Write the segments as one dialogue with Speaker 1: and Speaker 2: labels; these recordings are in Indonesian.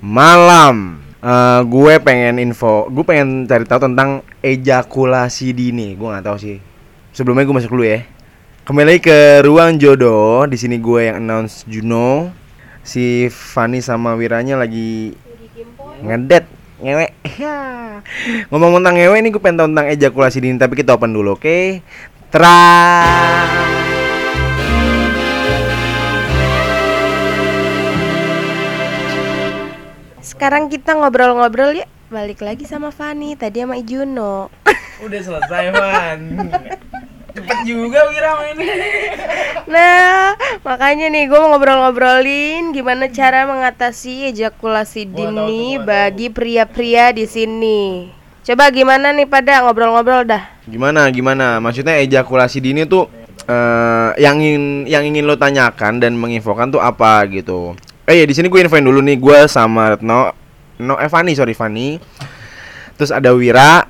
Speaker 1: malam Eh, gue pengen info, gue pengen cari tahu tentang ejakulasi dini. Gue nggak tahu sih. Sebelumnya gue masuk dulu ya. Kembali ke ruang jodoh. Di sini gue yang announce Juno. Si Fanny sama Wiranya lagi ngedet ngewe. Ngomong tentang ngewe ini gue pengen tahu tentang ejakulasi dini, tapi kita open dulu, oke? Terang.
Speaker 2: Sekarang kita ngobrol-ngobrol ya Balik lagi sama Fani Tadi sama Ijuno
Speaker 1: Udah selesai, Fan. Cepet juga Wira ini.
Speaker 2: Nah makanya nih gue mau ngobrol-ngobrolin Gimana cara mengatasi ejakulasi dini Bagi pria-pria di sini Coba gimana nih pada ngobrol-ngobrol dah
Speaker 1: Gimana gimana? Maksudnya ejakulasi dini tuh eh yang ingin yang ingin lo tanyakan dan menginfokan tuh apa gitu. Eh ya di sini gue infoin dulu nih gue sama Retno No Evani sorry Fani. Terus ada Wira,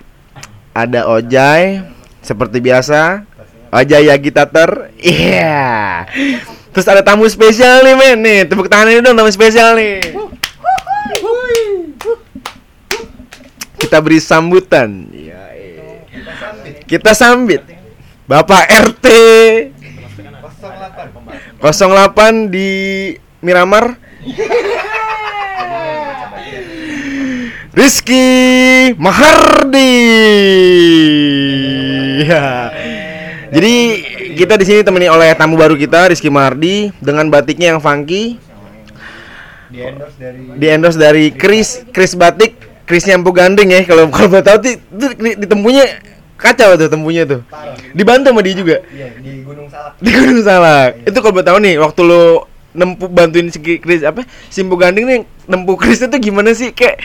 Speaker 1: ada Ojai seperti biasa. Ojai Yagitater. Iya. Terus ada tamu spesial nih men nih. Tepuk tangan ini dong tamu spesial nih. Kita beri sambutan. Iya. iya. Kita sambit Bapak RT 08 di Miramar Rizky Mahardi. Ya. Jadi kita di sini temani oleh tamu baru kita Rizky Mahardi dengan batiknya yang funky.
Speaker 3: di endorse dari
Speaker 1: Di endorse dari Chris Chris Batik, Chris Nyampu Gandeng ya. Kalau kalau mau tahu tuh tuh di, di tempunya kacau tuh tempunya tuh. Dibantu sama dia juga
Speaker 3: iya di Gunung Salak
Speaker 1: di Gunung Salak. Itu kalau mau tahu nih waktu lu nempuh bantuin si Chris apa Simpu Gandeng nih nempuh Chris itu gimana sih kayak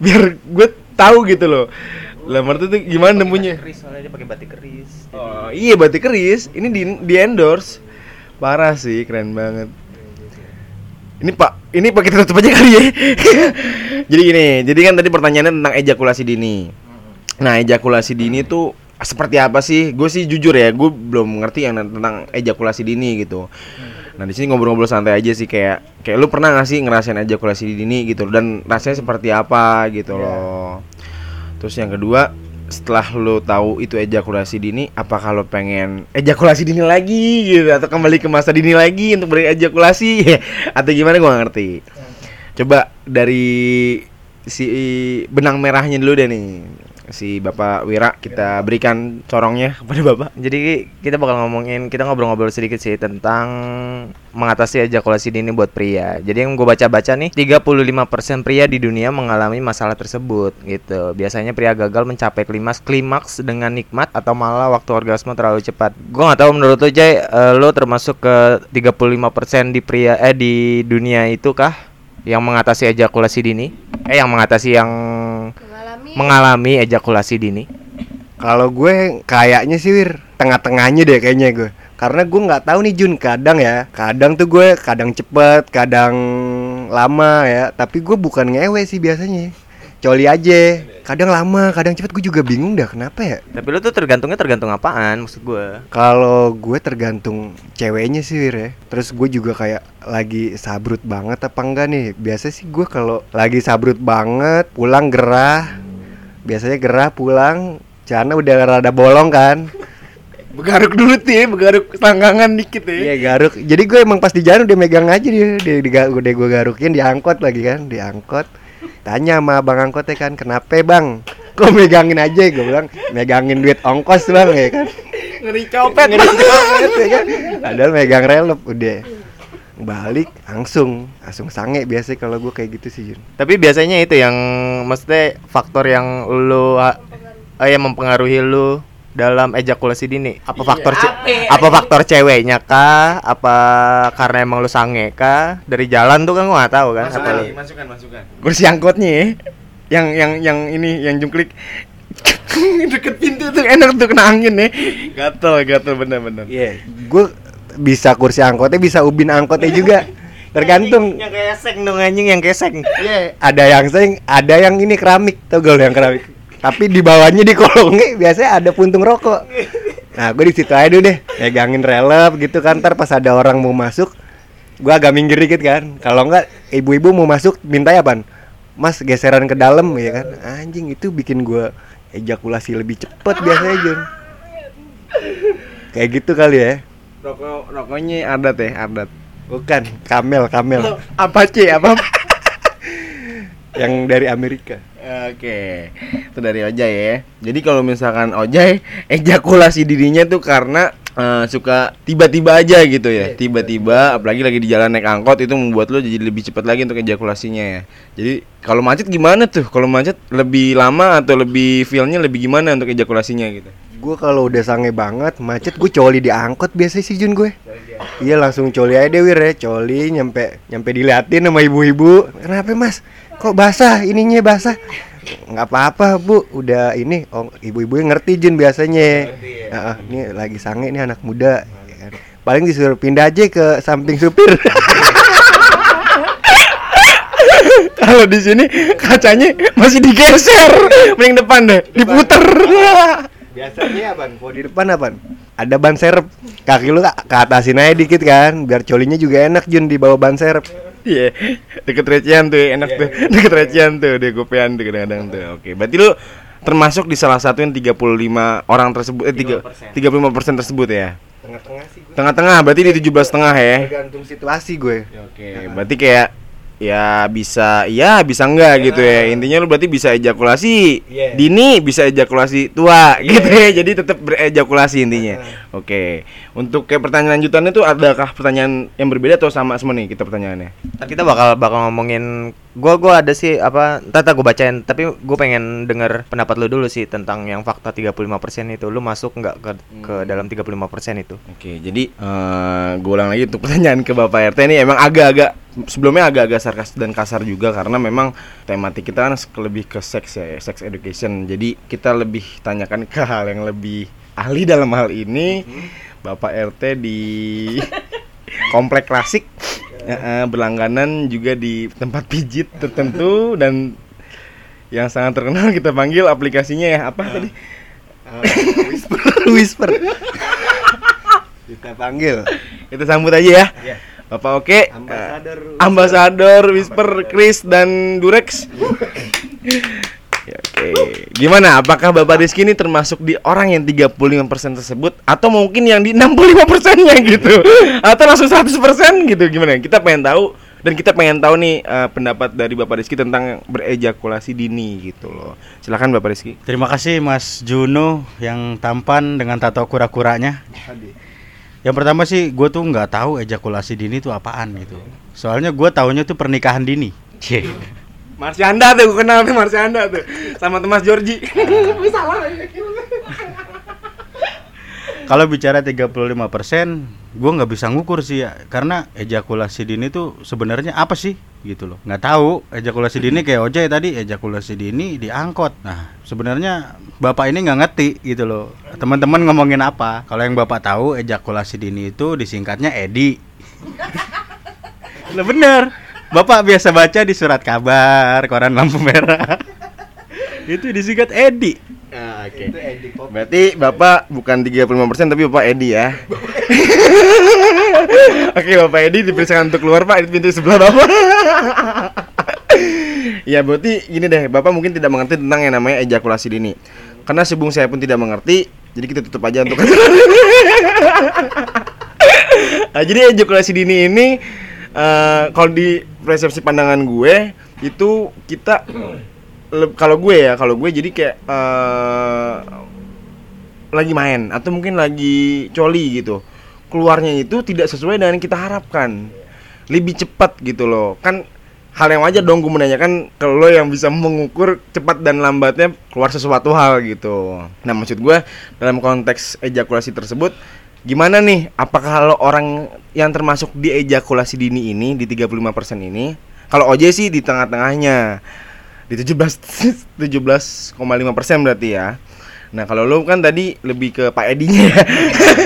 Speaker 1: biar gue tahu gitu loh. Lah tuh tuh gimana nempuhnya?
Speaker 3: keris soalnya dia pakai batik keris
Speaker 1: Oh, iya batik keris. Ini di, di endorse. Parah sih, keren banget. Ini Pak, ini Pak kita tutup aja kali ya. jadi gini, jadi kan tadi pertanyaannya tentang ejakulasi dini. Nah, ejakulasi dini tuh seperti apa sih? Gue sih jujur ya, gue belum ngerti yang tentang ejakulasi dini gitu. Nah, di sini ngobrol-ngobrol santai aja sih kayak kayak lu pernah gak sih ngerasain ejakulasi dini gitu dan rasanya seperti apa gitu loh. Terus yang kedua, setelah lo tahu itu ejakulasi dini, apakah lo pengen ejakulasi dini lagi gitu atau kembali ke masa dini lagi untuk berejakulasi atau gimana gua nggak ngerti. Coba dari si benang merahnya dulu deh nih. Si Bapak Wira kita berikan corongnya kepada Bapak.
Speaker 4: Jadi kita bakal ngomongin kita ngobrol-ngobrol sedikit sih tentang mengatasi ejakulasi dini buat pria. Jadi yang gue baca-baca nih 35% pria di dunia mengalami masalah tersebut gitu. Biasanya pria gagal mencapai klimaks klimaks dengan nikmat atau malah waktu orgasme terlalu cepat. Gue nggak tahu menurut lo Jay, eh, lo termasuk ke 35% di pria eh di dunia itu kah yang mengatasi ejakulasi dini? Eh yang mengatasi yang
Speaker 2: Mengalami
Speaker 4: mengalami ejakulasi dini?
Speaker 3: kalau gue kayaknya sih wir tengah-tengahnya deh kayaknya gue karena gue nggak tahu nih Jun kadang ya kadang tuh gue kadang cepet kadang lama ya tapi gue bukan ngewe sih biasanya coli aja. Kadang lama kadang cepet. Gue juga bingung dah kenapa ya?
Speaker 4: Tapi lu tuh tergantungnya tergantung apaan maksud gue
Speaker 3: Kalau gue tergantung ceweknya sih Wir ya. Terus gue juga kayak lagi sabrut banget apa enggak nih? Biasa sih gue kalau lagi sabrut banget pulang gerah. Biasanya gerah pulang Celana udah rada bolong kan.
Speaker 1: Begaruk dulu tuh ya, begaruk selangkangan dikit ya.
Speaker 3: Iya garuk. Jadi gue emang pas di jalan udah megang aja dia Dia, dia, udah gue garukin diangkot lagi kan Diangkot Tanya sama bang angkotnya kan Kenapa bang? Kok megangin aja? Gue bilang Megangin duit ongkos bang ya kan.
Speaker 1: Ngeri copet.
Speaker 3: Ngeri banget ya kan. Padahal megang relep udah. Balik langsung. Langsung sange biasanya kalau gue kayak gitu sih Jun.
Speaker 4: Tapi biasanya itu yang Maksudnya faktor yang lu eh, Yang mempengaruhi lu dalam ejakulasi dini apa faktor ce- apa faktor ceweknya kah apa karena emang lu sange kah dari jalan tuh kan gua nggak tahu kan apa
Speaker 1: Masukan
Speaker 4: lu-
Speaker 1: nih, masukan, masukan. Kursi angkotnya ya. Yang yang yang ini yang jungklik deket pintu tuh enak tuh kena angin ya. Gatel, gatel bener-bener.
Speaker 3: Iya Gue bisa kursi angkotnya bisa ubin angkotnya juga Tergantung
Speaker 4: yang keseng dong anjing yang keseng
Speaker 3: Iya, ada yang seng, ada yang ini keramik, tau gak yang keramik. Tapi di bawahnya di kolongnya biasanya ada puntung rokok. Nah, gue di situ aja dulu deh, megangin relep gitu kan. Ntar pas ada orang mau masuk, gue agak minggir dikit kan. Kalau enggak, ibu-ibu mau masuk, minta apaan? mas geseran ke dalam ya kan anjing itu bikin gua ejakulasi lebih cepet biasanya Jun kayak gitu kali ya
Speaker 1: Rokok rokoknya adat ya, adat.
Speaker 3: bukan kamel kamel
Speaker 1: Apa sih? Apa?
Speaker 3: yang dari Amerika
Speaker 1: Oke, itu dari Ojai ya. Jadi kalau misalkan Ojai ejakulasi dirinya tuh karena eh, suka tiba-tiba aja gitu ya. Tiba-tiba, apalagi lagi di jalan naik angkot itu membuat lo jadi lebih cepat lagi untuk ejakulasinya ya. Jadi kalau macet gimana tuh? Kalau macet lebih lama atau lebih feelnya lebih gimana untuk ejakulasinya gitu?
Speaker 3: Gue kalau udah sange banget macet gue coli di angkot biasa sih Jun gue. Iya langsung coli aja deh Wir ya coli nyampe nyampe diliatin sama ibu-ibu. Kenapa mas? Kok basah ininya basah? Nggak apa-apa bu, udah ini oh ibu-ibu yang ngerti Jun biasanya. Heeh, ini lagi sange nih anak muda. ya. Paling disuruh pindah aja ke samping supir.
Speaker 1: Kalau di sini kacanya masih digeser, paling depan deh, diputer.
Speaker 3: Biasanya apa? Kalau di depan apa? Ada ban serep. Kaki lu ke ke atasin aja dikit kan, biar colinya juga enak Jun di bawah ban serep.
Speaker 1: Iya, deket recehan tuh, enak tuh. Deket recehan tuh, di gopean tuh kadang-kadang tuh. Oke, berarti lu termasuk di salah satu yang 35 orang tersebut eh tiga 35% tersebut ya.
Speaker 3: Tengah-tengah sih gue.
Speaker 1: Tengah-tengah berarti di 17 setengah ya.
Speaker 3: Tergantung situasi gue.
Speaker 1: Oke, berarti kayak ya bisa ya bisa enggak gitu ya. Intinya lu berarti bisa ejakulasi
Speaker 3: Iya.
Speaker 1: dini, bisa ejakulasi tua gitu ya. Jadi tetap berejakulasi intinya. Oke. Untuk kayak pertanyaan lanjutannya tuh adakah pertanyaan yang berbeda atau sama semua nih kita pertanyaannya?
Speaker 4: Ntar kita bakal bakal ngomongin gua gua ada sih apa entar gue bacain tapi gue pengen denger pendapat lu dulu sih tentang yang fakta 35% itu lu masuk nggak ke ke dalam 35% itu
Speaker 1: Oke, jadi eh gue ulang lagi untuk pertanyaan ke Bapak RT ini emang agak-agak sebelumnya agak-agak sarkas dan kasar juga karena memang tematik kita kan lebih ke seks ya, sex education. Jadi kita lebih tanyakan ke hal yang lebih ahli dalam hal ini. Bapak RT di komplek klasik ya, eh, berlangganan juga di tempat pijit tertentu dan yang sangat terkenal kita panggil aplikasinya ya apa tadi?
Speaker 3: whisper, whisper. Kita panggil
Speaker 1: Kita sambut aja ya. Bapak Oke,
Speaker 3: Ambasador
Speaker 1: eh, Ambasador Whisper Chris dan Durex. Ya, Oke, gimana? Apakah Bapak Rizky ini termasuk di orang yang 35% tersebut atau mungkin yang di 65%-nya gitu? Atau langsung 100% gitu gimana? Kita pengen tahu dan kita pengen tahu nih eh, pendapat dari Bapak Rizky tentang berejakulasi dini gitu loh. Silakan Bapak Rizky.
Speaker 5: Terima kasih Mas Juno yang tampan dengan tato kura-kuranya. Yang pertama sih gue tuh nggak tahu ejakulasi dini itu apaan gitu. Soalnya gue taunya tuh pernikahan dini. Cie.
Speaker 1: Marsyanda tuh, gue kenal tuh Marsyanda tuh sama Mas Georgie.
Speaker 5: Kalau bicara 35% gue nggak bisa ngukur sih ya karena ejakulasi dini tuh sebenarnya apa sih gitu loh nggak tahu ejakulasi dini kayak ojek tadi ejakulasi dini diangkot nah sebenarnya bapak ini nggak ngerti gitu loh teman-teman ngomongin apa kalau yang bapak tahu ejakulasi dini itu disingkatnya edi Lah bener bapak biasa baca di surat kabar koran lampu merah itu disingkat edi
Speaker 1: Ah, Oke. Berarti Bapak bukan 35% tapi Bapak Edi ya. Oke, Bapak Edi dipersilakan untuk keluar, Pak. Di pintu sebelah Bapak. ya, berarti gini deh, Bapak mungkin tidak mengerti tentang yang namanya ejakulasi dini. Karena sebung saya pun tidak mengerti, jadi kita tutup aja untuk Nah, jadi ejakulasi dini ini eh, kalau di persepsi pandangan gue itu kita kalau gue ya kalau gue jadi kayak eh, lagi main atau mungkin lagi coli gitu. Keluarnya itu tidak sesuai dengan yang kita harapkan. Lebih cepat gitu loh. Kan hal yang wajar dong gue menanyakan ke lo yang bisa mengukur cepat dan lambatnya keluar sesuatu hal gitu nah maksud gue dalam konteks ejakulasi tersebut gimana nih apakah lo orang yang termasuk di ejakulasi dini ini di 35% ini kalau OJ sih di tengah-tengahnya di 17 17,5 persen berarti ya. Nah kalau lo kan tadi lebih ke Pak Edi-nya ya.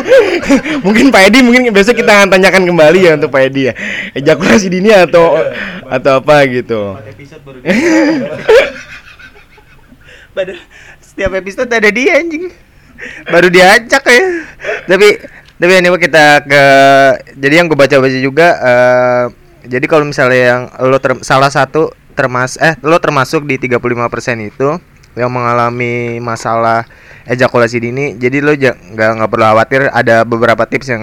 Speaker 1: mungkin Pak Edi mungkin besok kita akan tanyakan kembali ya untuk Pak Edi ya. Ejakulasi dini atau atau apa gitu.
Speaker 4: Pada setiap episode ada dia anjing. Baru diajak ya. Tapi tapi ini kita ke jadi yang gue baca-baca juga eh, jadi kalau misalnya yang lo ter- salah satu termas eh lo termasuk di 35% itu yang mengalami masalah ejakulasi dini. Jadi lo nggak nggak perlu khawatir ada beberapa tips yang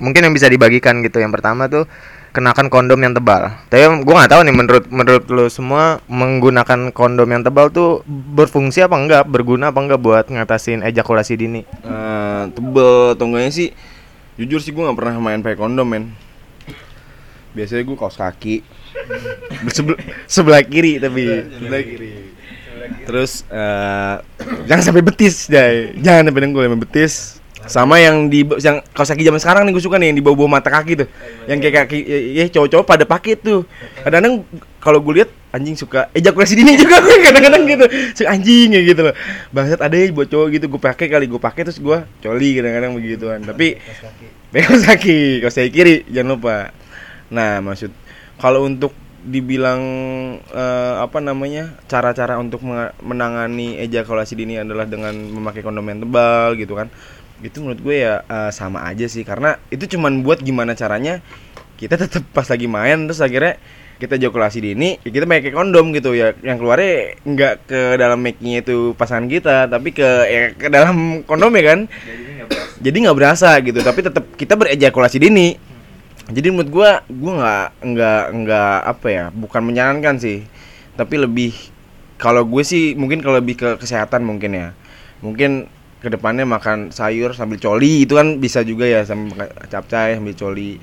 Speaker 4: mungkin yang bisa dibagikan gitu. Yang pertama tuh kenakan kondom yang tebal. Tapi gue nggak tahu nih menurut menurut lo semua menggunakan kondom yang tebal tuh berfungsi apa enggak, berguna apa enggak buat ngatasin ejakulasi dini?
Speaker 1: Eh, tebel atau enggaknya sih jujur sih gue nggak pernah main pakai kondom men biasanya gue kaos kaki Bersebel- sebelah kiri tapi sebelah kiri terus eh, jangan sampai betis jay. Jangan sampai dengkul sampai betis. Sama yang di yang kaos kaki zaman sekarang nih gue suka nih yang di bawah-bawah mata kaki tuh. Yang kayak kaki ya, ya cowok-cowok pada pakai tuh. Kadang-kadang kalau gue lihat anjing suka ejakulasi dini juga gue kadang-kadang gitu. Suka anjing ya gitu loh. Bangsat ada ya buat cowok gitu gue pakai kali gue pakai terus gue coli kadang-kadang begituan. Tapi kaos kaki kaos kaki kiri jangan lupa. Nah maksud kalau untuk dibilang eh, apa namanya cara-cara untuk menangani ejakulasi dini adalah dengan memakai kondom yang tebal gitu kan. Itu menurut gue ya eh, sama aja sih. Karena itu cuman buat gimana caranya kita tetap pas lagi main terus akhirnya kita ejakulasi dini ya kita pakai kondom gitu. Ya yang keluarnya nggak ke dalam make-nya itu pasangan kita tapi ke ya ke dalam kondom ya kan. Jadi nggak berasa. Gitu. Tapi tetap kita berejakulasi dini jadi menurut gua gua nggak nggak nggak apa ya bukan menyarankan sih. Tapi lebih kalau gue sih mungkin kalau lebih ke kesehatan mungkin ya. Mungkin ke depannya makan sayur sambil coli itu kan bisa juga ya sambil capcay sambil coli.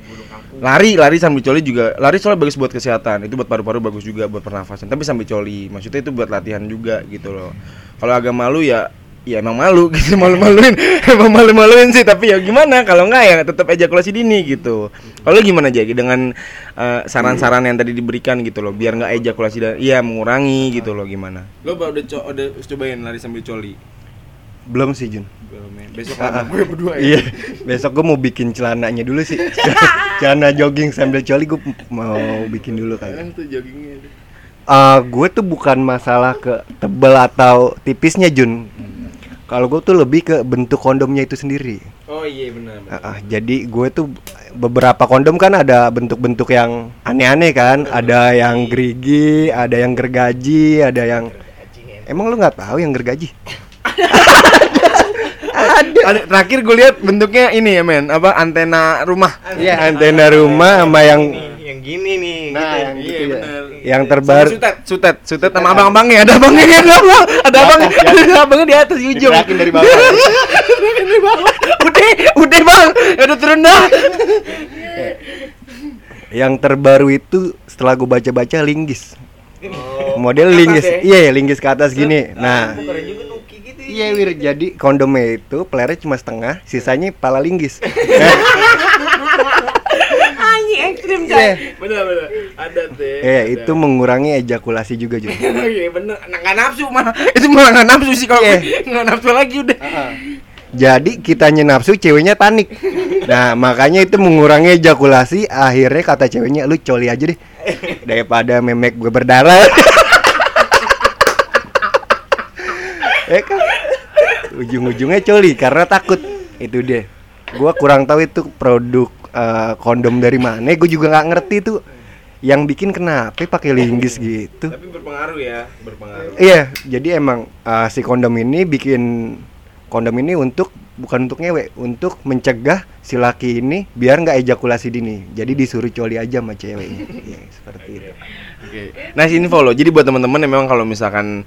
Speaker 1: Lari lari sambil coli juga lari soalnya bagus buat kesehatan. Itu buat paru-paru bagus juga buat pernafasan. Tapi sambil coli maksudnya itu buat latihan juga gitu loh. Kalau agak malu ya ya emang malu gitu malu-maluin. Emang malu-maluin sih tapi ya gimana? Kalau enggak ya tetap ejakulasi dini gitu. Kalau gimana Jaki dengan eh, saran-saran yang tadi diberikan gitu loh biar nggak ejakulasi dan iya mengurangi gitu loh gimana? Lo udah co- udah cobain lari sambil coli?
Speaker 3: Belum sih Jun.
Speaker 1: besok
Speaker 3: Ah, ah.
Speaker 1: gue berdua ya.
Speaker 3: Iya, besok gue mau bikin celananya dulu sih. Celana jogging sambil coli gue mau bikin dulu kali.
Speaker 1: Kan tuh joggingnya
Speaker 3: Eh, gue tuh bukan masalah ke tebel atau tipisnya Jun. Kalau gue tuh lebih ke bentuk kondomnya itu sendiri.
Speaker 1: oh iya benar
Speaker 3: Ah, ah, jadi gue tuh beberapa kondom kan ada bentuk-bentuk yang aneh-aneh kan. Ada yang gerigi, ada yang gergaji, ada yang Emang lu nggak tahu yang gergaji?
Speaker 1: ada terakhir gue lihat bentuknya ini ya men apa antena rumah
Speaker 3: Iya, antena rumah sama yang
Speaker 4: yang gini nih.
Speaker 3: Nah, yang
Speaker 1: Iya,
Speaker 3: gitu ya.
Speaker 1: bener.
Speaker 3: Yang terbaru
Speaker 1: sutet sutet sutet sama abang-abangnya ada abangnya ada abang ada abang ada abangnya di atas ujung
Speaker 3: Gerakin dari bawah.
Speaker 1: Dari bawah udah udah bang udah turun dah
Speaker 3: Yang terbaru itu setelah gue baca-baca linggis. Model
Speaker 1: ke atas
Speaker 3: linggis.
Speaker 1: ya?
Speaker 3: Iya, linggis ke atas gini. Nah, Iya wir, jadi kondomnya itu pelernya cuma setengah, sisanya pala linggis.
Speaker 2: Ekstrim
Speaker 3: Iya,
Speaker 1: bener bener ada deh
Speaker 3: eh, itu mengurangi ejakulasi juga juga.
Speaker 1: iya bener nggak nafsu mah itu malah nggak nafsu sih kalau
Speaker 3: Iya.
Speaker 1: gue. nggak nafsu lagi udah
Speaker 3: Jadi kitanya nafsu, ceweknya panik. Nah, makanya itu mengurangi ejakulasi. Akhirnya kata ceweknya, lu coli aja deh, daripada memek gue berdarah. eh kan, ujung-ujungnya coli karena takut. Itu deh. Gua kurang tahu itu produk eh, kondom dari mana. Gue juga nggak ngerti tuh. Yang bikin kenapa pakai linggis gitu.
Speaker 1: tapi berpengaruh ya berpengaruh
Speaker 3: Iya, jadi emang uh, si kondom ini bikin kondom ini untuk bukan untuk ngewe, untuk mencegah si laki ini biar nggak ejakulasi dini. Jadi disuruh coli aja sama ceweknya. Iya, seperti itu.
Speaker 1: Oke. Nah, sini follow. Jadi buat teman-teman yang memang kalau misalkan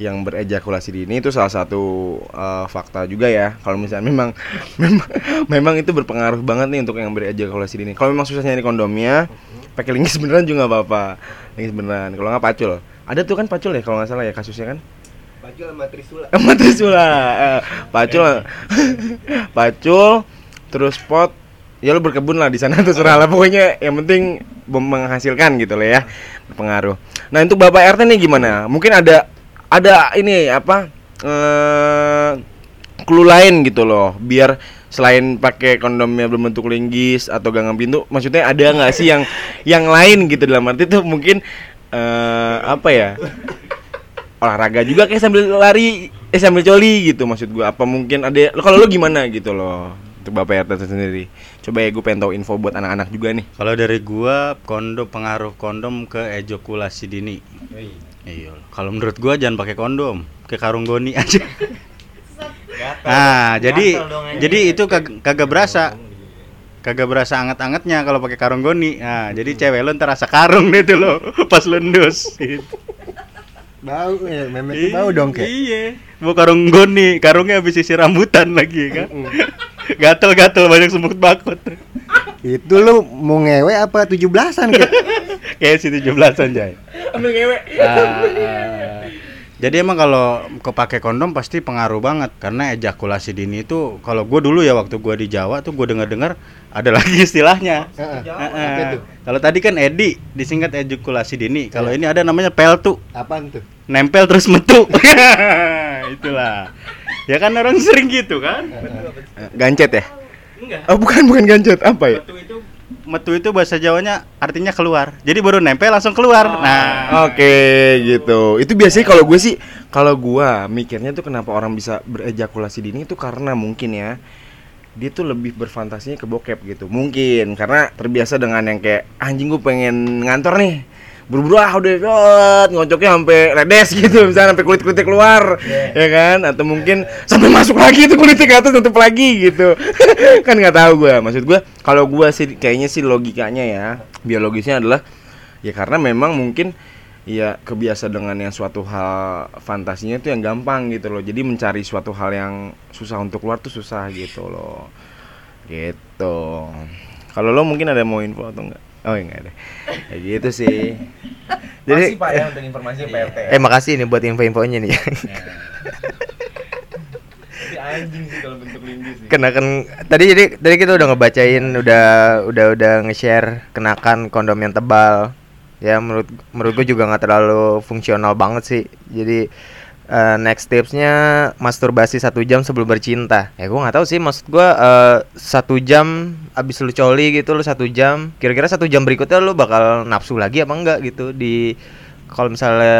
Speaker 1: yang berejakulasi dini itu salah satu uh, fakta juga ya. Kalau misalnya memang memang memang itu berpengaruh banget nih untuk yang berejakulasi dini. Kalau memang susah nyari kondomnya, pakai linggis beneran juga nggak apa-apa. Linggis beneran. Kalau nggak pacul. Ada tuh kan pacul ya kalau nggak salah ya kasusnya kan?
Speaker 3: Baju sama trisula.
Speaker 1: Sama Trisula. Eh, pacul. pacul terus pot ya lu berkebun lah di sana terserah lah pokoknya yang penting menghasilkan gitu loh ya berpengaruh nah untuk bapak rt nih gimana mungkin ada ada ini apa eh clue lain gitu loh biar selain pakai kondomnya berbentuk linggis atau ganggang pintu maksudnya ada nggak sih yang yang lain gitu dalam arti tuh mungkin eh apa ya olahraga juga kayak sambil lari eh sambil coli gitu maksud gua. Apa mungkin ada kalau lu gimana gitu loh untuk bapak RT sendiri coba ya gue pengen tahu info buat anak-anak juga nih
Speaker 5: Kalau dari gua kondom pengaruh kondom ke ejakulasi dini. Iya. Kalau menurut gua jangan pakai kondom, ke karung goni aja. Nah, jadi jadi itu kag- kagak berasa. Kagak berasa anget-angetnya kalau pakai karung goni. Nah, jadi cewek lo ntar rasa karung deh tuh lo pas lo ndus. Gitu.
Speaker 3: Bau ya, memek tuh bau dong kayak.
Speaker 5: Iya. Mau karung goni, karungnya habis isi rambutan lagi kan. Gatel-gatel banyak semut bakut.
Speaker 3: Itu lu mau ngewe apa 17-an kayak?
Speaker 5: Kayak si 17-an, Jay.
Speaker 1: ambil ngewe
Speaker 5: Ah, jadi emang kalau kepake kondom pasti pengaruh banget karena ejakulasi dini itu kalau gue dulu ya waktu gue di Jawa tuh gue dengar-dengar ada lagi istilahnya.
Speaker 3: Itu?
Speaker 5: Kalau tadi kan Edi disingkat ejakulasi dini. Kalau ini ada namanya peltu,
Speaker 3: Apaan tuh?
Speaker 5: nempel terus metu. Itulah. Ya kan orang sering gitu kan?
Speaker 1: gancet ya oh bukan bukan gancet apa ya
Speaker 5: Metu itu metu itu bahasa Jawanya artinya keluar. Jadi baru nempel langsung keluar. Nah,
Speaker 1: Oke gitu. Itu biasanya kalau gue sih kalau gua mikirnya tuh kenapa orang bisa berejakulasi dini itu karena mungkin ya dia tuh lebih berfantasinya ke bokep gitu. Mungkin karena terbiasa dengan yang kayak anjing gue pengen ngantor nih. Buru-buru ah udah ngocoknya sampai redes gitu misalnya sampai kulit-kulitnya keluar ya kan? Atau mungkin sampai masuk lagi tuh kulitnya ke atas tutup lagi gitu. Kan nggak tahu gua. Maksud gua kalau gua sih kayaknya sih logikanya ya biologisnya adalah ya karena memang mungkin ya kebiasa dengan yang suatu hal fantasinya itu yang gampang gitu loh. Jadi mencari suatu hal yang susah untuk keluar tuh susah gitu loh. Gitu. Kalau lo mungkin ada mau info atau enggak oh enggak ada ya gitu sih jadi
Speaker 4: Pak ya untuk informasi PRT. Eh makasih nih buat info-infonya nih.
Speaker 1: anjing sih kalau bentuk linggis sih
Speaker 4: Kenakan kan, tadi jadi tadi kita udah ngebacain udah udah udah nge-share kenakan kondom yang tebal. Ya menurut menurut gue juga nggak terlalu fungsional banget sih. Jadi eh, next tipsnya masturbasi satu jam sebelum bercinta. Ya gue nggak tahu sih maksud gue eh, satu jam abis lu coli gitu lu satu jam. Kira-kira satu jam berikutnya lu bakal nafsu lagi apa enggak gitu di kalau misalnya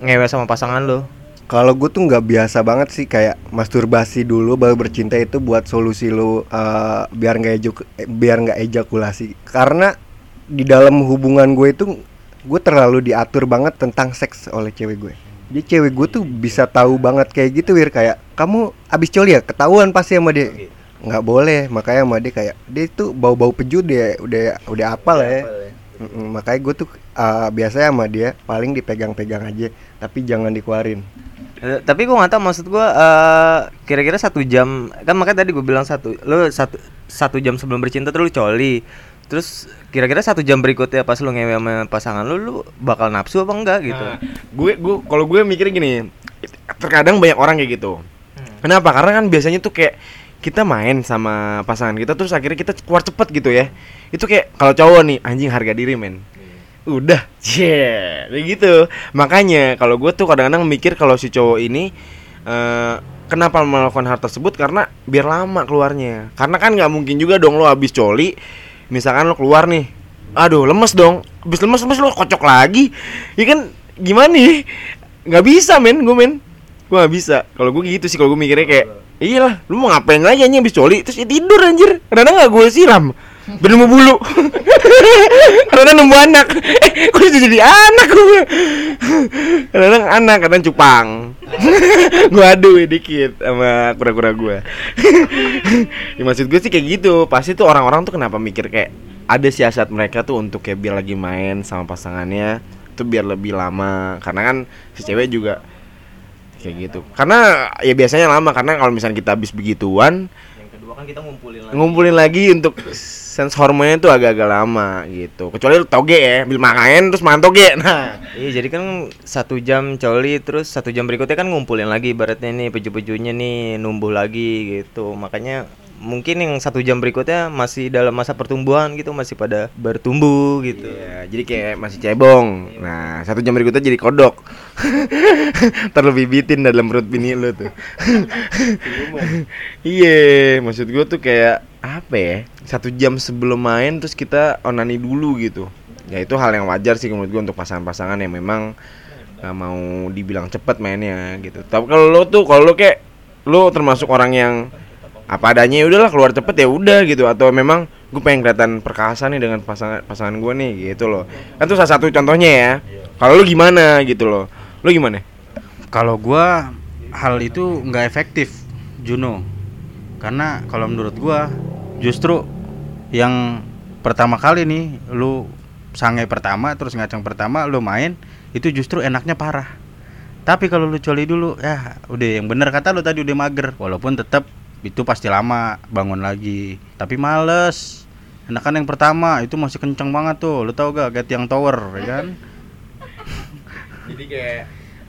Speaker 4: ngewe sama pasangan lu.
Speaker 3: Kalau gue tuh nggak biasa banget sih kayak masturbasi dulu baru bercinta itu buat solusi lu eh, biar nggak ejuk eh, biar nggak ejakulasi karena di dalam hubungan gue itu gue terlalu diatur banget tentang seks oleh cewek gue. Jadi cewek gue tuh bisa tahu banget kayak gitu wir. Kayak kamu abis coli ya? Ketahuan pasti sama dia. Nggak boleh. Makanya sama dia kayak dia tuh bau-bau peju dia udah udah apa lah ya. Mm-mm, makanya gue tuh eh, biasanya sama dia paling dipegang-pegang aja tapi jangan dikeluarin.
Speaker 4: Eh, tapi gua nggak tahu maksud gua eh, kira-kira satu jam kan makanya tadi gue bilang satu lu satu satu jam sebelum bercinta tuh coli terus kira-kira satu jam berikutnya pas lu ngewe sama pasangan lu lu bakal nafsu apa enggak gitu?
Speaker 1: Nah, gue gue kalau gue mikirnya gini terkadang banyak orang kayak gitu. Kenapa? Karena kan biasanya tuh kayak kita main sama pasangan kita terus akhirnya kita keluar cepet gitu ya. Itu kayak kalau cowok nih anjing harga diri men. Udah yeah kayak gitu. Makanya kalau gue tuh kadang-kadang mikir kalau si cowok ini eh, kenapa melakukan hal tersebut? Karena biar lama keluarnya. Karena kan nggak mungkin juga dong lo habis coli misalkan lo keluar nih aduh lemes dong habis lemes lemes lo kocok lagi. Ya kan gimana nih? Nggak bisa men gue men. Gue nggak bisa. Kalau gue gitu sih kalau gue mikirnya kayak iyalah lu mau ngapain lagi anjing habis coli? Terus ya tidur anjir. Karena nggak gue siram biar nemu bulu. Karena nemu anak. Eh kok bisa jadi anak gue kadang anak kadang cupang. Gue adu dikit sama kura-kura gue ya, maksud gue sih kayak gitu. Pasti tuh orang-orang tuh kenapa mikir kayak ada siasat mereka tuh untuk kayak biar lagi main sama pasangannya tuh biar lebih lama. Karena kan si cewek juga kayak gitu. Karena ya biasanya lama. Karena kalau misalnya kita habis begituan
Speaker 4: kedua kan kita ngumpulin
Speaker 1: ngumpulin lagi untuk sense hormonnya tuh agak-agak lama gitu. Kecuali lu toge ya bil makan terus makan toge nah.
Speaker 4: Iya jadi kan satu jam coli terus satu jam berikutnya kan ngumpulin lagi ibaratnya nih peju-pejunya nih numbuh lagi gitu. Makanya mungkin yang satu jam berikutnya masih dalam masa pertumbuhan gitu masih pada bertumbuh gitu.
Speaker 1: Iya, jadi kayak masih cebong. Nah, satu jam berikutnya jadi kodok. Terlebih bitin dalam perut bini lu tuh. Iya, maksud gua tuh kayak apa ya? Satu jam sebelum main terus kita onani dulu gitu. Ya itu hal yang wajar sih menurut gua untuk pasangan-pasangan yang memang nggak mau dibilang cepet mainnya gitu. Tapi kalau lo tuh, kalau lo kayak lo termasuk orang yang apa adanya ya udahlah keluar cepet ya udah gitu. Atau memang gue pengen kelihatan perkasa nih dengan pasangan pasangan gue nih gitu loh. Kan itu salah satu contohnya ya. Kalau lu gimana gitu loh. Lu gimana?
Speaker 5: Kalau gua hal itu nggak efektif, Juno. Karena kalau menurut gua justru yang pertama kali nih lu sangai pertama terus ngacang pertama lu main itu justru enaknya parah. Tapi kalau lu coli dulu ya udah yang bener kata lu tadi udah mager. Walaupun tetap itu pasti lama bangun lagi. Tapi males. Enakan yang pertama itu masih kenceng banget tuh. Lu tau gak Get yang tower ya kan?
Speaker 1: jadi kayak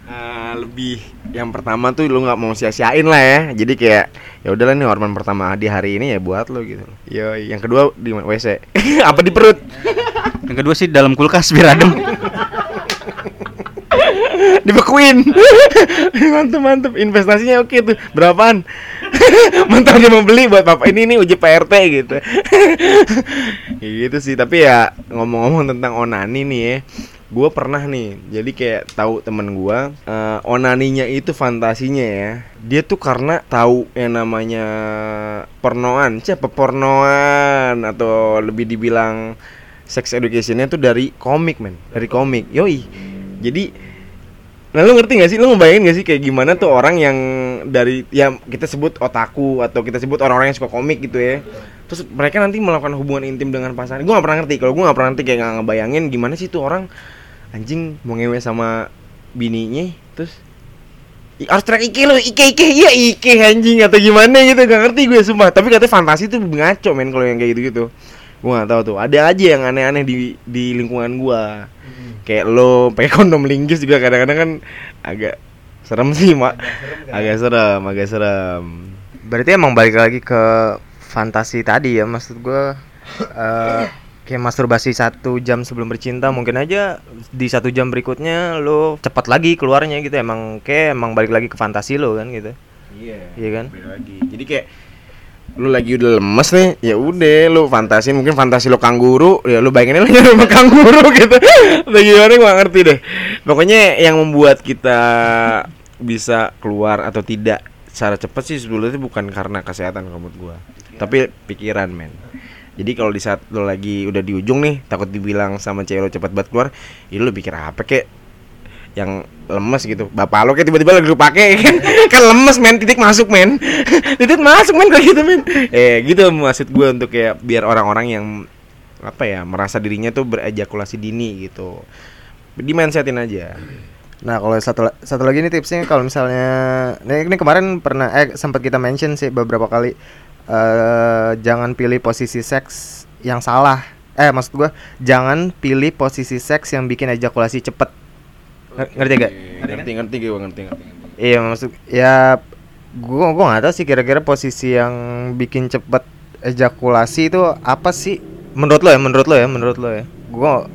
Speaker 1: eh, lebih yang pertama tuh lu nggak mau sia-siain lah ya jadi kayak ya udahlah nih hormon pertama di hari ini ya buat lo gitu yo yang kedua di wc apa di perut
Speaker 5: Yang kedua sih dalam kulkas biar adem.
Speaker 1: dibekuin mantep mantep investasinya oke tuh berapaan mantap dia mau beli buat papa. Ini nih uji PRT gitu. Ya gitu sih tapi ya ngomong-ngomong tentang onani nih ya. Gue pernah nih jadi kayak tahu temen gue eh, onaninya itu fantasinya ya dia tuh karena tahu yang namanya pornoan. Siapa pornoan? Atau lebih dibilang sex educationnya tuh dari komik men. Dari komik. Yoi. Jadi Nah lu ngerti gak sih, lu ngebayangin gak sih kayak gimana tuh orang yang dari ya kita sebut otaku atau kita sebut orang-orang yang suka komik gitu ya. Terus mereka nanti melakukan hubungan intim dengan pasangan. Gue gak pernah ngerti, kalau gue gak pernah ngerti kayak gak ngebayangin gimana sih tuh orang Anjing mau ngewe sama bininya terus harus teriak ike lo, ike ike, iya ike anjing atau gimana gitu. Gak ngerti gue sumpah, tapi katanya fantasi tuh ngaco men kalau yang kayak gitu-gitu. Gue gak tahu tuh, ada aja yang aneh-aneh di, di lingkungan gua kayak lo pakai kondom linggis juga kadang-kadang kan agak serem sih mak. Agak serem agak serem
Speaker 4: Berarti emang balik lagi ke fantasi tadi ya maksud gua eh kayak masturbasi satu jam sebelum bercinta mungkin aja di satu jam berikutnya lo cepat lagi keluarnya gitu. Emang kayak emang balik lagi ke fantasi lo kan gitu.
Speaker 1: Iya
Speaker 4: Iya kan?
Speaker 1: lagi. Jadi kayak lu lagi udah lemes nih ya udah lu fantasi mungkin fantasi lu kangguru ya lu bayangin lagi sama kangguru gitu. Atau gimana nggak ngerti deh. Pokoknya yang membuat kita bisa keluar atau tidak secara cepat sih sebetulnya bukan karena kesehatan menurut gua. Tapi pikiran men. Jadi kalau di saat lo lagi udah di ujung nih takut dibilang sama cewek lo cepat banget keluar ya lu pikir apa kek yang lemes gitu. Bapak lo kayak tiba-tiba lagi pakai kan? Kan lemes men. Titik masuk men. Titik masuk men kayak gitu men. Eh gitu maksud gue untuk kayak biar orang-orang yang apa ya merasa dirinya tuh berejakulasi dini gitu. Di mindsetin aja.
Speaker 4: Nah kalau satu satu lagi nih tipsnya kalau misalnya nah ini kemarin pernah eh sempat kita mention sih beberapa kali eh jangan pilih posisi seks yang salah. Eh maksud gua jangan pilih posisi seks yang bikin ejakulasi cepet. Nger- Ngerti gak?
Speaker 1: ngerti ngerti gue ngerti ngerti
Speaker 4: Iya maksud ya gua gua nggak tahu sih kira-kira posisi yang bikin cepet ejakulasi itu apa sih? Menurut lo ya, menurut lo ya, menurut lo ya. Gua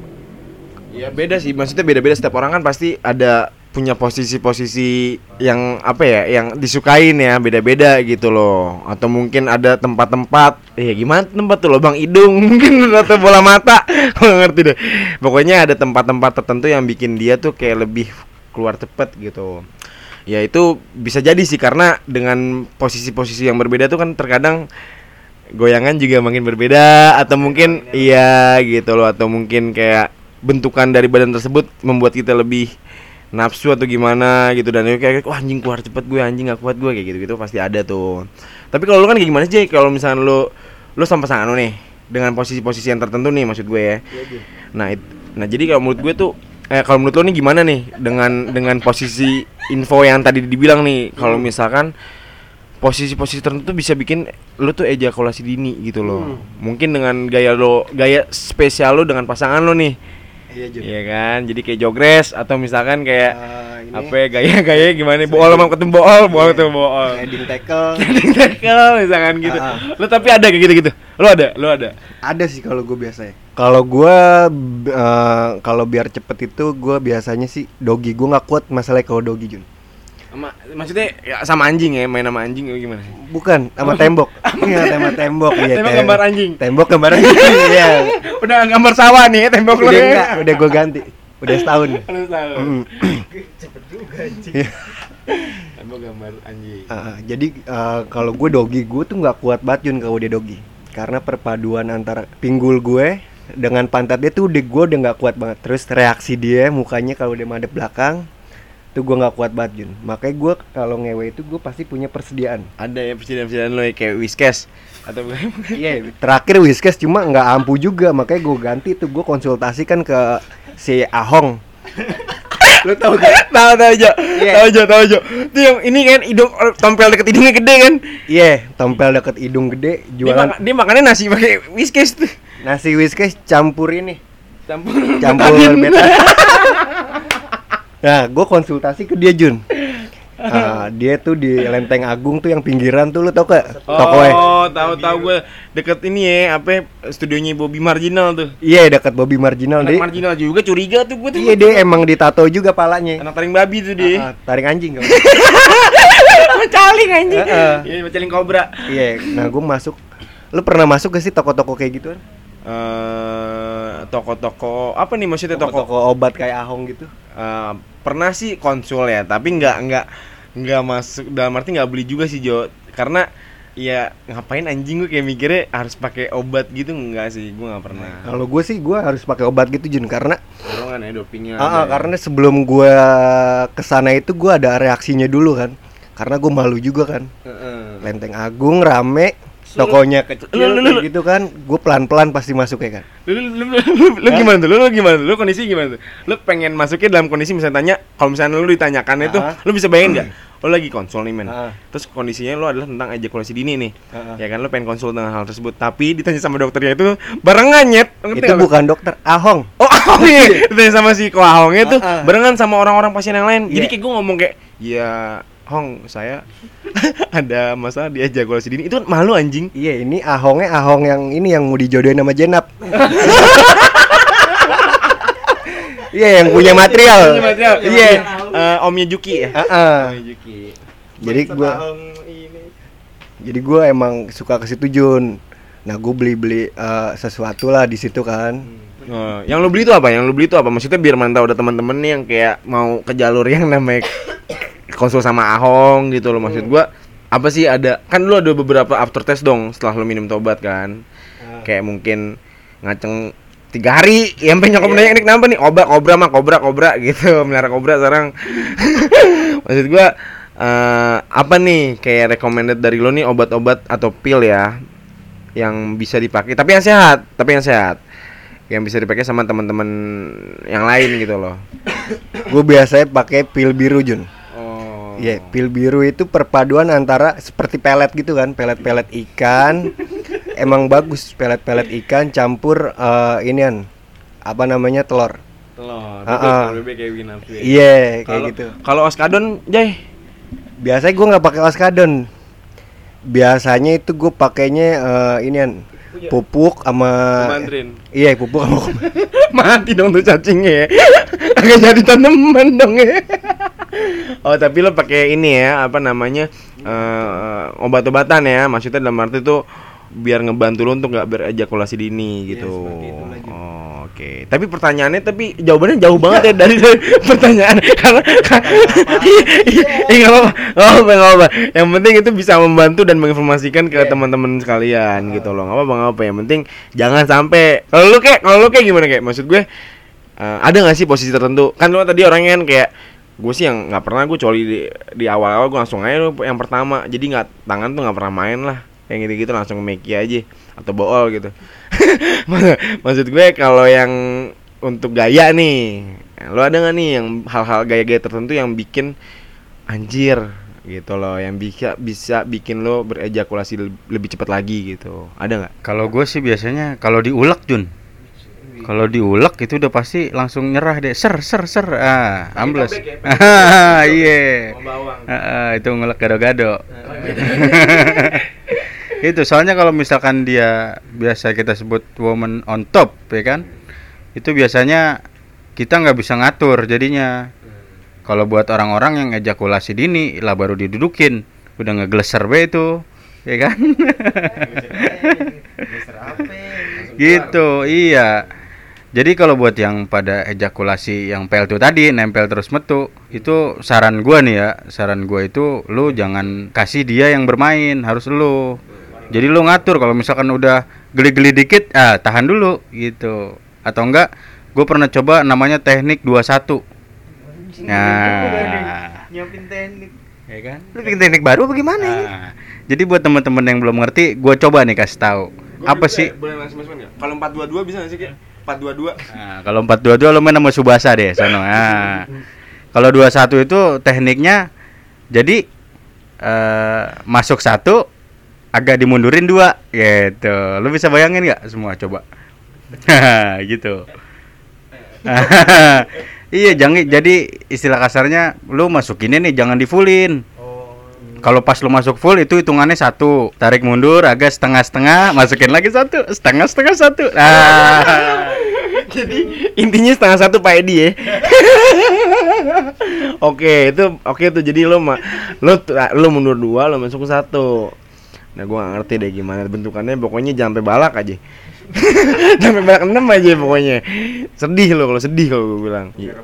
Speaker 1: Ya beda sih, maksudnya beda-beda setiap orang kan pasti ada punya posisi-posisi yang apa ya, yang disukain ya, beda-beda gitu loh. Atau mungkin ada tempat-tempat, eh gimana tempat tuh lubang hidung mungkin atau bola mata, nggak ngerti deh. Pokoknya ada tempat-tempat tertentu yang bikin dia tuh kayak lebih keluar cepet gitu. Ya itu bisa jadi sih karena dengan posisi-posisi yang berbeda tuh kan terkadang goyangan juga makin berbeda atau mungkin iya gitu loh atau mungkin kayak bentukan dari badan tersebut membuat kita lebih nafsu atau gimana gitu. Dan kayak wah anjing keluar cepet gue anjing gak kuat gue kayak gitu gitu pasti ada tuh. Tapi kalau lu kan kayak gimana sih kalau misalnya lu lu sama pasangan lu nih dengan posisi-posisi yang tertentu nih maksud gue ya. Nah it- nah jadi kalau menurut gue tuh eh kalau menurut lu nih gimana nih dengan dengan posisi info yang tadi dibilang nih? Kalau misalkan posisi-posisi tertentu bisa bikin lu tuh ejakulasi dini gitu loh. Mungkin dengan gaya lo gaya spesial lo dengan pasangan lo nih.
Speaker 3: Iya Jun.
Speaker 1: Iya kan? Jadi kayak jogres atau misalkan kayak
Speaker 3: Eh, ini
Speaker 1: apa ya gaya-gaya gimana bool sama ketemu bool, bool ketemu bool.
Speaker 3: Heading tackle
Speaker 1: Tackle misalkan gitu. Lo tapi ada kayak gitu-gitu. Lo ada, lo ada.
Speaker 3: ada sih kalau gue biasanya. Kalau gue eh, kalau biar cepet itu gue biasanya sih dogi gue nggak kuat masalahnya kalau dogi Jun.
Speaker 1: Sama, maksudnya ya, sama anjing ya, main sama anjing atau gimana?
Speaker 3: Bukan sama tembok. Iya sama tembok. Iya,
Speaker 1: Tembok
Speaker 3: tem-
Speaker 1: gambar anjing.
Speaker 3: Tembok gambar anjing. Iya.
Speaker 1: Udah gambar sawah nih ya, tembok lo
Speaker 3: Udah
Speaker 1: ya.
Speaker 3: enggak, udah gue ganti. Udah setahun.
Speaker 1: Udah tahu.
Speaker 3: Mm. Iya.
Speaker 1: Apa gambar anjing?
Speaker 3: Ah, jadi eh, kalau gue dogi gue tuh nggak kuat banget Jun kalau dia dogi karena perpaduan antara pinggul gue dengan pantat dia tuh udah gue udah nggak kuat banget terus reaksi dia mukanya kalau dia madep belakang tuh gue nggak kuat banget Jun makanya gue kalau ngewe itu gue pasti punya persediaan
Speaker 1: Ada ya presiden-presiden lo ya kayak Whiskas atau bukan?
Speaker 3: Iya, terakhir Whiskas cuma nggak ampuh juga, makanya gue ganti tuh gue konsultasikan ke si Ahong.
Speaker 1: Lo tau gak? Tahu tahu Jo.
Speaker 3: Iya.
Speaker 1: Tahu Jo, tahu Jo. Itu yang ini kan hidung tompel deket hidungnya gede kan?
Speaker 3: Iya, tompel deket hidung gede,
Speaker 1: Dia,
Speaker 3: jualan
Speaker 1: maka- dia makannya nasi pakai Whiskas tuh.
Speaker 3: nasi Whiskas campur ini,
Speaker 1: Campur
Speaker 3: campur
Speaker 1: betadine.
Speaker 3: Nah, gue konsultasi ke dia Jun. Ah, dia tuh di Lenteng Agung tuh yang pinggiran tuh lu tau gak? Tokonya.
Speaker 1: Oh, tahu tahu gue deket ini ya, apa studionya Bobby Marginal tuh.
Speaker 3: Iya, dekat Bobby Marginal
Speaker 1: Anak
Speaker 3: dia.
Speaker 1: Marginal juga curiga tuh gue tuh.
Speaker 3: Iya, dia emang ditato juga palanya.
Speaker 1: Anak taring babi tuh dia.
Speaker 3: Ah, ah, taring anjing kau.
Speaker 1: Macaling anjing. Iya, macaling kobra.
Speaker 3: Iya, nah gue masuk. Lu pernah masuk gak sih toko-toko kayak gitu?
Speaker 1: Eh, toko-toko apa nih maksudnya toko?
Speaker 3: Toko-toko obat kayak Ahong gitu.
Speaker 1: Eh, pernah sih konsul ya, tapi nggak nggak nggak masuk dalam arti nggak beli juga sih Jo, karena ya ngapain anjing gue kayak mikirnya harus pakai obat gitu nggak sih, gue nggak pernah.
Speaker 3: Kalau gue sih gue harus pakai obat gitu Jun karena
Speaker 1: Dorongan ya dopingnya.
Speaker 3: ah, ah,
Speaker 1: ya.
Speaker 3: karena sebelum gue ke sana itu gue ada reaksinya dulu kan. Karena gue malu juga kan.
Speaker 1: Heeh.
Speaker 3: Lenteng Agung rame, tokonya kecil
Speaker 1: lu- lu- lu-
Speaker 3: gitu kan. Gue pelan-pelan pasti masuk ya kan.
Speaker 1: Lu, lu, lu, lu, lu, lu gimana tuh? Lu, lu gimana tuh? Lu kondisi gimana tuh? Lu pengen masuknya dalam kondisi misalnya tanya, kalau misalnya lu ditanyakan itu,
Speaker 3: Ah.
Speaker 1: lu bisa bayangin nggak? Lu lagi konsul nih men.
Speaker 3: Ah.
Speaker 1: Terus kondisinya lu adalah tentang ejakulasi dini nih.
Speaker 3: Ah.
Speaker 1: Ya kan lu pengen konsul dengan hal tersebut, tapi ditanya sama dokternya itu barengan nyet. Ngerti
Speaker 3: Itu bukan dokter Ahong.
Speaker 1: Oh, Ahong iya. Ditanya sama si Ko Ahongnya tuh barengan sama orang-orang pasien yang lain. Jadi
Speaker 3: Iya.
Speaker 1: kayak gue ngomong kayak, "Ya, Hong, saya ada masalah di ejakulasi dini." Itu malu anjing.
Speaker 3: Iya, ini Ahongnya Ahong yang ini yang mau dijodohin sama Jenap. Iya, yang punya material.
Speaker 1: Iya, eh, omnya Juki ya.
Speaker 3: Ah.
Speaker 1: Omnya Juki.
Speaker 3: Jadi
Speaker 1: Bangsat
Speaker 3: gua
Speaker 1: Ahong ini.
Speaker 3: Jadi gue emang suka ke situ Jun. Nah gue beli-beli eh, sesuatu lah di situ kan.
Speaker 1: Oh, yang lu beli itu apa? Yang lu beli itu apa? Maksudnya biar mantau ada teman-teman nih yang kayak mau ke jalur yang namanya konsul sama Ahong gitu loh maksud gua. Apa sih ada kan lu ada beberapa after test dong setelah lu minum tobat kan. Kayak mungkin ngaceng tiga hari yang pengen nyokap nanya ini kenapa nih obat kobra mah kobra kobra gitu melihara kobra sekarang maksud gua eh, apa nih kayak recommended dari lo nih obat-obat atau pil ya yang bisa dipakai tapi yang sehat tapi yang sehat yang bisa dipakai sama teman-teman yang lain gitu loh
Speaker 3: Gue biasanya pakai pil biru Jun.
Speaker 1: oh
Speaker 3: Iya, pil biru itu perpaduan antara seperti pelet gitu kan, pelet-pelet ikan. Emang bagus pelet-pelet ikan campur eh, inian apa namanya telur.
Speaker 1: telur
Speaker 3: ah.
Speaker 1: bebek kayak ya.
Speaker 3: Iya, kayak
Speaker 1: Kalau-
Speaker 3: gitu.
Speaker 1: kalau oskadon jay
Speaker 3: Biasanya gue nggak pakai oskadon. Biasanya itu gue pakainya eh, inian pupuk sama. Iya, pupuk sama
Speaker 1: mati dong tuh cacingnya ya. Agak jadi tanaman dong ya. Oh tapi lo pakai ini ya apa namanya eh, obat-obatan ya. Maksudnya dalam arti tuh biar ngebantu lo untuk nggak berejakulasi dini gitu. oh, oke tapi pertanyaannya tapi jawabannya jauh banget ya dari, dari pertanyaan. Karena iya apa-apa nggak apa-apa. Yang penting itu bisa membantu dan menginformasikan ke teman-teman sekalian gitu loh. Apa-apa nggak apa yang penting jangan sampai. Kalau lu kayak kalau lu kayak gimana kayak maksud gue eh, ada nggak sih posisi tertentu? Kan lu tadi orangnya kan kayak gue sih yang nggak pernah gue coli di, di awal-awal gue langsung aja yang pertama. Jadi nggak tangan tuh nggak pernah main lah yang gitu-gitu langsung meki aja atau bool gitu maksud gue kalau yang untuk gaya nih lo ada nggak nih yang hal-hal gaya-gaya tertentu yang bikin anjir gitu loh yang bisa bisa bikin lo berejakulasi le- lebih cepat lagi gitu ada nggak
Speaker 5: Kalau gue sih biasanya kalau diulek Jun. Kalau diulek itu udah pasti langsung nyerah deh. Ser ser ser. Ah, ambles.
Speaker 1: ya,
Speaker 5: iya. Ah, ah, itu ngulek gado-gado. itu soalnya kalau misalkan dia biasa kita sebut woman on top ya kan? Itu biasanya kita nggak bisa ngatur jadinya. Kalau buat orang-orang yang ejakulasi dini lah baru didudukin. Udah ngegleser be itu ya kan? Gitu iya. Jadi kalau buat yang pada ejakulasi yang PL2 tadi nempel terus metu, itu saran gua nih ya, saran gua itu lu jangan kasih dia yang bermain, harus lu. Jadi lu ngatur kalau misalkan udah geli-geli dikit, ah tahan dulu gitu. Atau enggak, gue pernah coba namanya teknik 21. Nah,
Speaker 4: Nyiapin teknik.
Speaker 5: ya kan?
Speaker 4: Lu bikin teknik baru apa gimana ini?
Speaker 5: Nah, jadi buat teman-teman yang belum ngerti, gue coba nih kasih tahu. Apa sih?
Speaker 1: Boleh langsung masuk nggak? Kalau 422 bisa nggak sih kayak 422?
Speaker 5: Nah, kalau 422 lo main sama Subasa deh, sono. Nah, kalau 21 itu tekniknya jadi eh masuk satu agak dimundurin dua gitu. Lo bisa bayangin nggak semua coba? gitu. iya, jangan jadi istilah kasarnya lu masukinnya nih jangan di fullin. Kalau pas lu masuk full itu hitungannya satu, tarik mundur agak setengah-setengah, masukin lagi satu, setengah-setengah satu. Nah,
Speaker 1: Jadi intinya setengah satu Pak Edi ya. oke, itu oke tuh jadi lo ma lo lo mundur dua, lo masuk satu. Nah, gua gak ngerti deh gimana bentukannya, pokoknya jangan sampai balak aja. sampai balak enam aja pokoknya. Sedih lo kalau sedih kalau gue bilang. Iya.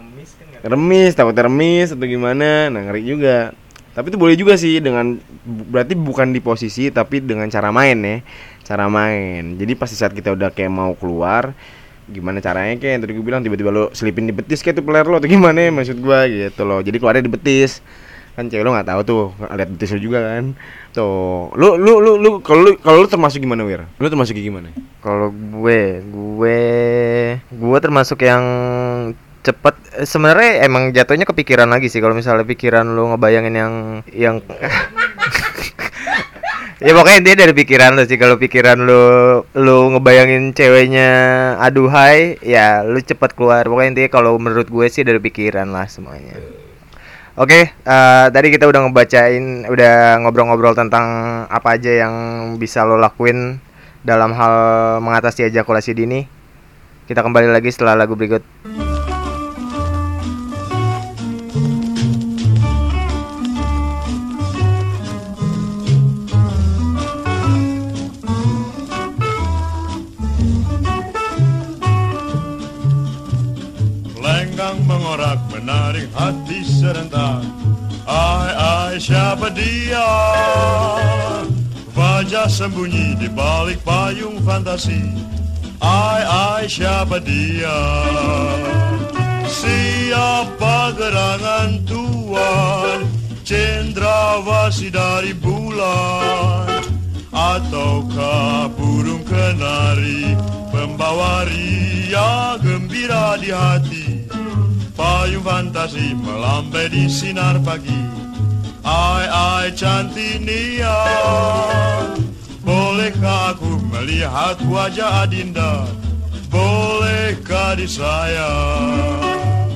Speaker 1: Remis, takut remis atau gimana? Nah, ngeri juga. Tapi itu boleh juga sih dengan berarti bukan di posisi tapi dengan cara main ya. Cara main. Jadi pasti saat kita udah kayak mau keluar, gimana caranya kayak yang tadi gue bilang tiba-tiba lo selipin di betis kayak tuh player lo atau gimana ya maksud gua gitu loh jadi keluarnya di betis kan cewek lo nggak tahu tuh lihat betis juga kan tuh lu lu lu lu kalau lu kalau lu termasuk gimana wir lu termasuk gimana
Speaker 4: Kalau gue, gue, gue termasuk yang cepet. Eh, Sebenarnya emang jatuhnya kepikiran lagi sih. Kalau misalnya pikiran lu ngebayangin yang, yang, ya pokoknya intinya dari pikiran lu sih. Kalau pikiran lu, lu ngebayangin ceweknya aduhai, ya lu cepet keluar. Pokoknya intinya kalau menurut gue sih dari pikiran lah semuanya. Oke, eh, tadi kita udah ngebacain, udah ngobrol-ngobrol tentang apa aja yang bisa lo lakuin dalam hal mengatasi ejakulasi dini. Kita kembali lagi setelah lagu berikut.
Speaker 6: Lenggang mengorak menarik hati serentak. Ai ai siapa dia? Wajah sembunyi di balik payung fantasi. Ai ai siapa dia? Siapa gerangan Tuhan Cendrawasi dari bulan? Ataukah burung kenari Pembawa ria gembira di hati Payung fantasi melambai di sinar pagi Ai ai. Cantik Nia Bolehkah aku melihat wajah Adinda. Bolehkah disayang Payung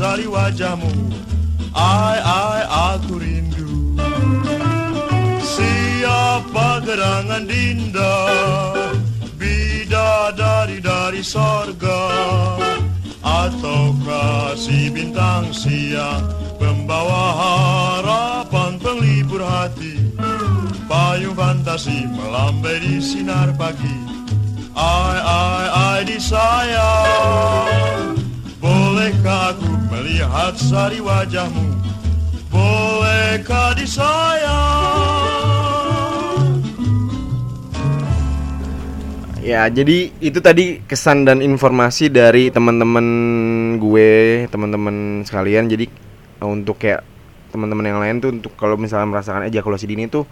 Speaker 6: sari wajahmu. Ai ai aku rindu. Siapa gerangan dinda? Bidadari dari sorga. Ataukah si bintang siang Pembawa harapan penglibur hati? Payung fantasi melambai di sinar pagi. Ai ai ai disayang Bolehkah aku melihat sari wajahmu Bolehkah disayang?
Speaker 1: Ya, jadi itu tadi kesan dan informasi dari teman-teman gue, teman-teman sekalian. Jadi untuk kayak teman-teman yang lain tuh untuk kalau misalnya merasakan ejakulasi dini tuh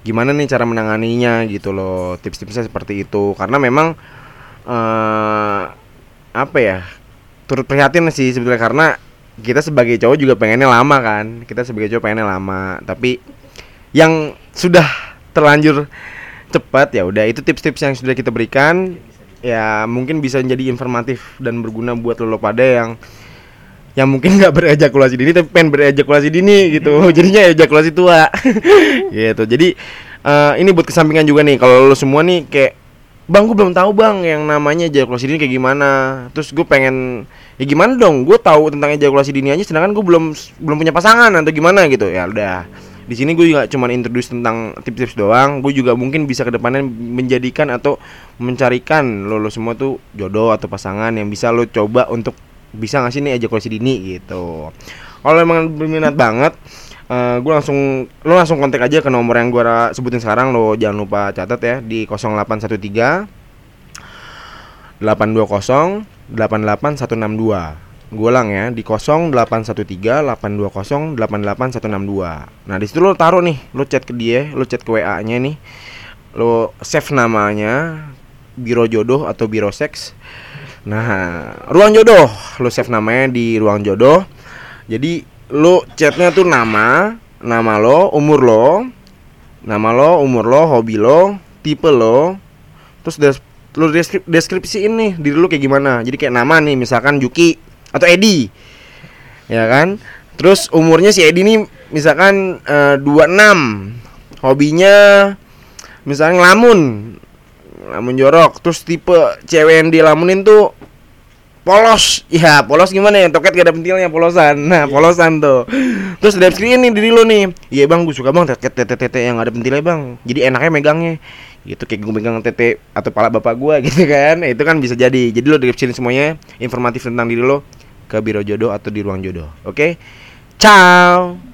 Speaker 1: gimana nih cara menanganinya gitu loh. Tips-tipsnya seperti itu. Karena memang eh apa ya turut prihatin sih sebetulnya karena kita sebagai cowok juga pengennya lama kan. Kita sebagai cowok pengennya lama tapi yang sudah terlanjur cepat ya udah itu tips-tips yang sudah kita berikan. Ya mungkin bisa menjadi informatif dan berguna buat lo pada yang yang mungkin nggak berejakulasi dini tapi pengen berejakulasi dini gitu. Jadinya ejakulasi tua. Gitu. Jadi eh, ini buat kesampingan juga nih. Kalau lo semua nih kayak bang gue belum tahu bang yang namanya ejakulasi dini kayak gimana. Terus gue pengen ya gimana dong? Gue tahu tentang ejakulasi dini aja sedangkan gue belum belum punya pasangan atau gimana gitu. Ya udah. Di sini gue juga cuma introduce tentang tips-tips doang. Gue juga mungkin bisa ke depannya menjadikan atau mencarikan lo, lo semua tuh jodoh atau pasangan yang bisa lo coba untuk bisa ngasih nih ejakulasi dini gitu. Kalau emang berminat banget eh gue langsung lo langsung kontak aja ke nomor yang gue sebutin sekarang lo jangan lupa catat ya di 0813 820 88162 gue ulang ya di 0813 820 88162 nah di situ lo taruh nih lo chat ke dia lo chat ke wa nya nih lo save namanya biro jodoh atau biro seks. Nah ruang jodoh lo save namanya di ruang jodoh. Jadi lo chatnya tuh nama nama lo umur lo nama lo umur lo hobi lo tipe lo. Terus des- lo deskrip deskripsiin nih diri lo kayak gimana. Jadi kayak nama nih misalkan Juki atau Edi. Ya kan? Terus umurnya si Edi nih misalkan eh, 26 hobinya misalnya ngelamun ngelamun jorok. Terus tipe cewek yang dilamunin tuh polos. Ya polos gimana ya? Toket gak ada pentilnya polosan. Nah polosan tuh. Terus deskripsiin nih diri lo nih. Iya bang gue suka bang tete tete tete yang gak ada pentilnya bang. Jadi enaknya megangnya. Gitu kayak gue megang tete atau pala bapak gua gitu kan. Itu kan bisa jadi. Jadi lo deskripsiin semuanya informatif tentang diri lo ke biro jodoh atau di ruang jodoh. Oke? Ciao